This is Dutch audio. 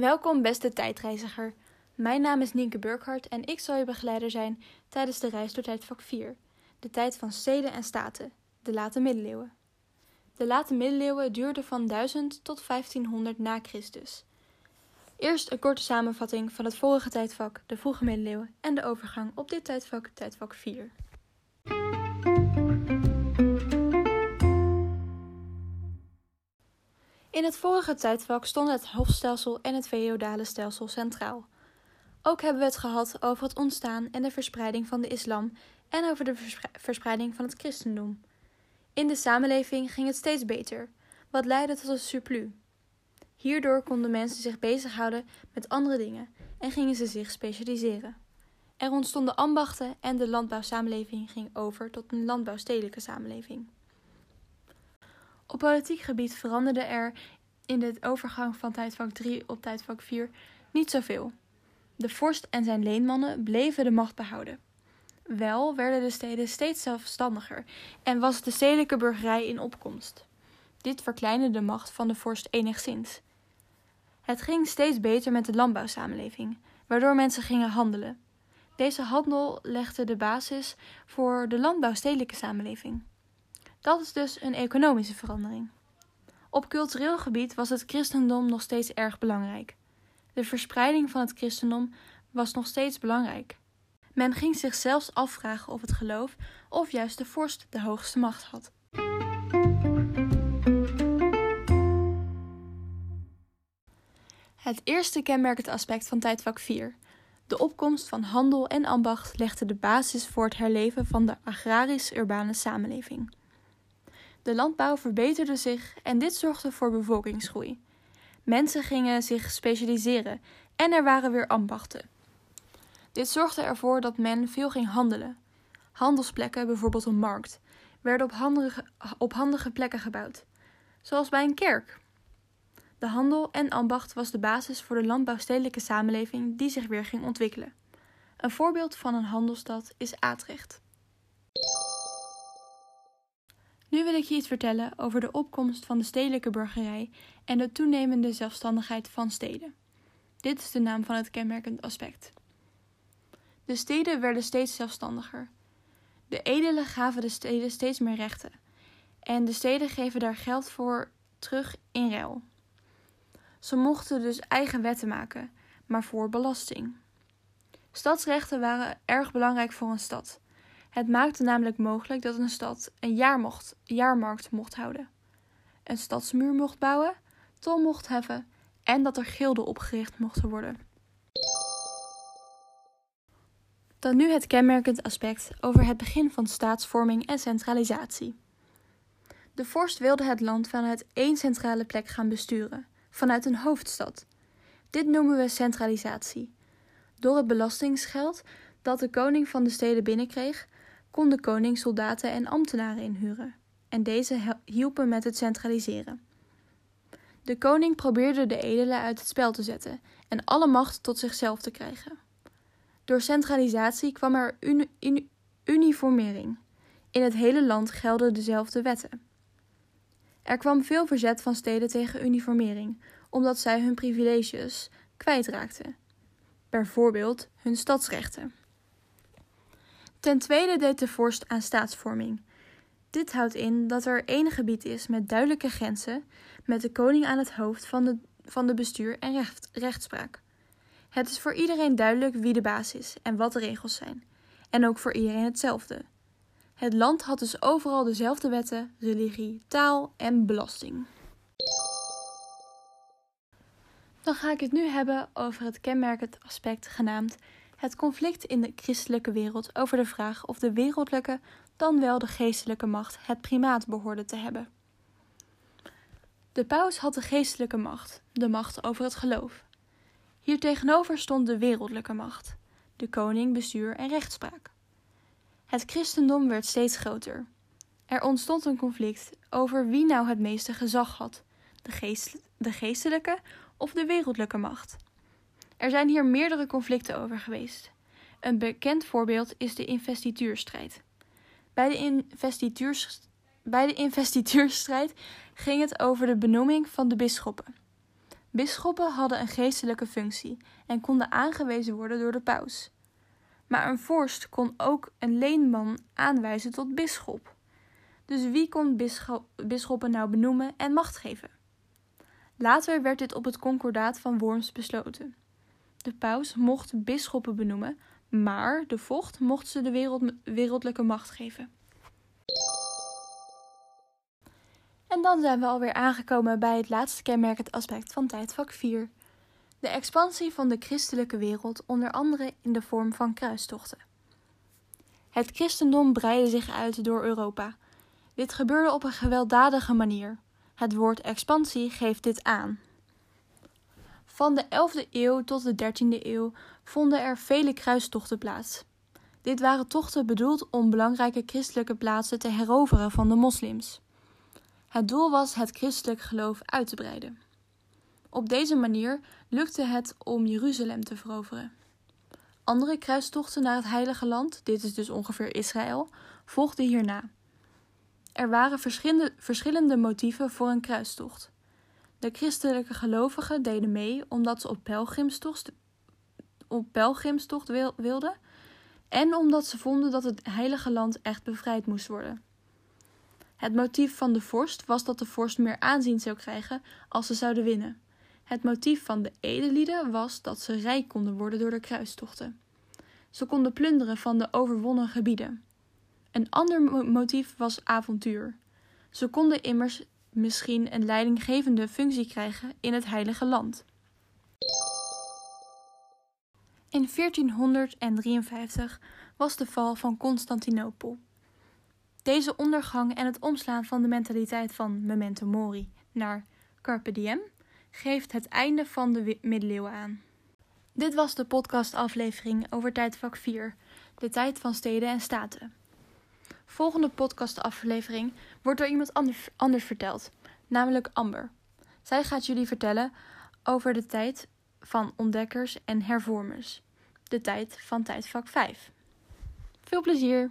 Welkom beste tijdreiziger. Mijn naam is Nienke Burkhardt en ik zal je begeleider zijn tijdens de reis door tijdvak 4, de tijd van steden en staten, de late middeleeuwen. De late middeleeuwen duurden van 1000 tot 1500 na Christus. Eerst een korte samenvatting van het vorige tijdvak, de vroege middeleeuwen, en de overgang op dit tijdvak, tijdvak 4. In het vorige tijdvak stonden het hofstelsel en het feodale stelsel centraal. Ook hebben we het gehad over het ontstaan en de verspreiding van de islam en over de verspreiding van het christendom. In de samenleving ging het steeds beter, wat leidde tot een surplus. Hierdoor konden mensen zich bezighouden met andere dingen en gingen ze zich specialiseren. Er ontstonden ambachten en de landbouwsamenleving ging over tot een landbouwstedelijke samenleving. Op politiek gebied veranderde er in de overgang van tijdvak 3 op tijdvak 4 niet zoveel. De vorst en zijn leenmannen bleven de macht behouden. Wel werden de steden steeds zelfstandiger en was de stedelijke burgerij in opkomst. Dit verkleinde de macht van de vorst enigszins. Het ging steeds beter met de landbouwsamenleving, waardoor mensen gingen handelen. Deze handel legde de basis voor de landbouwstedelijke samenleving. Dat is dus een economische verandering. Op cultureel gebied was het christendom nog steeds erg belangrijk. De verspreiding van het christendom was nog steeds belangrijk. Men ging zich zelfs afvragen of het geloof of juist de vorst de hoogste macht had. Het eerste kenmerkend aspect van tijdvak 4. De opkomst van handel en ambacht legde de basis voor het herleven van de agrarisch-urbane samenleving. De landbouw verbeterde zich en dit zorgde voor bevolkingsgroei. Mensen gingen zich specialiseren en er waren weer ambachten. Dit zorgde ervoor dat men veel ging handelen. Handelsplekken, bijvoorbeeld een markt, werden op handige, op handige plekken gebouwd, zoals bij een kerk. De handel en ambacht was de basis voor de landbouwstedelijke samenleving die zich weer ging ontwikkelen. Een voorbeeld van een handelsstad is Atrecht. Nu wil ik je iets vertellen over de opkomst van de stedelijke burgerij en de toenemende zelfstandigheid van steden. Dit is de naam van het kenmerkend aspect. De steden werden steeds zelfstandiger. De edelen gaven de steden steeds meer rechten. En de steden geven daar geld voor terug in ruil. Ze mochten dus eigen wetten maken, maar voor belasting. Stadsrechten waren erg belangrijk voor een stad. Het maakte namelijk mogelijk dat een stad een jaarmocht, jaarmarkt mocht houden, een stadsmuur mocht bouwen, tol mocht heffen en dat er gilden opgericht mochten worden. Dan nu het kenmerkend aspect over het begin van staatsvorming en centralisatie. De vorst wilde het land vanuit één centrale plek gaan besturen, vanuit een hoofdstad. Dit noemen we centralisatie. Door het belastingsgeld dat de koning van de steden binnenkreeg, kon de koning soldaten en ambtenaren inhuren, en deze hielpen met het centraliseren. De koning probeerde de edelen uit het spel te zetten en alle macht tot zichzelf te krijgen. Door centralisatie kwam er uniformering. In het hele land gelden dezelfde wetten. Er kwam veel verzet van steden tegen uniformering, omdat zij hun privileges kwijtraakten, bijvoorbeeld hun stadsrechten. Ten tweede deed de vorst aan staatsvorming. Dit houdt in dat er één gebied is met duidelijke grenzen, met de koning aan het hoofd van de, van de bestuur en recht, rechtspraak. Het is voor iedereen duidelijk wie de baas is en wat de regels zijn, en ook voor iedereen hetzelfde. Het land had dus overal dezelfde wetten, religie, taal en belasting. Dan ga ik het nu hebben over het kenmerkend aspect genaamd het conflict in de christelijke wereld over de vraag of de wereldlijke, dan wel de geestelijke macht het primaat behoorde te hebben. De paus had de geestelijke macht, de macht over het geloof. Hiertegenover stond de wereldlijke macht, de koning, bestuur en rechtspraak. Het christendom werd steeds groter. Er ontstond een conflict over wie nou het meeste gezag had: de, geest, de geestelijke of de wereldlijke macht. Er zijn hier meerdere conflicten over geweest. Een bekend voorbeeld is de investituurstrijd. Bij de, bij de investituurstrijd ging het over de benoeming van de bisschoppen. Bisschoppen hadden een geestelijke functie en konden aangewezen worden door de paus. Maar een vorst kon ook een leenman aanwijzen tot bisschop. Dus wie kon bisschoppen nou benoemen en macht geven? Later werd dit op het concordaat van Worms besloten. De paus mocht bisschoppen benoemen, maar de vocht mocht ze de wereld, wereldlijke macht geven. En dan zijn we alweer aangekomen bij het laatste kenmerkend aspect van tijdvak 4. De expansie van de christelijke wereld, onder andere in de vorm van kruistochten. Het christendom breidde zich uit door Europa. Dit gebeurde op een gewelddadige manier. Het woord expansie geeft dit aan. Van de 11e eeuw tot de 13e eeuw vonden er vele kruistochten plaats. Dit waren tochten bedoeld om belangrijke christelijke plaatsen te heroveren van de moslims. Het doel was het christelijk geloof uit te breiden. Op deze manier lukte het om Jeruzalem te veroveren. Andere kruistochten naar het Heilige Land, dit is dus ongeveer Israël, volgden hierna. Er waren verschillende, verschillende motieven voor een kruistocht. De christelijke gelovigen deden mee omdat ze op pelgrimstocht, op pelgrimstocht wilden en omdat ze vonden dat het Heilige Land echt bevrijd moest worden. Het motief van de vorst was dat de vorst meer aanzien zou krijgen als ze zouden winnen. Het motief van de edelieden was dat ze rijk konden worden door de kruistochten. Ze konden plunderen van de overwonnen gebieden. Een ander motief was avontuur. Ze konden immers misschien een leidinggevende functie krijgen in het Heilige Land. In 1453 was de val van Constantinopel. Deze ondergang en het omslaan van de mentaliteit van memento mori naar carpe diem geeft het einde van de middeleeuwen aan. Dit was de podcastaflevering over tijdvak 4, de tijd van steden en staten. Volgende podcastaflevering wordt door iemand anders, anders verteld, namelijk Amber. Zij gaat jullie vertellen over de tijd van ontdekkers en hervormers, de tijd van tijdvak 5. Veel plezier!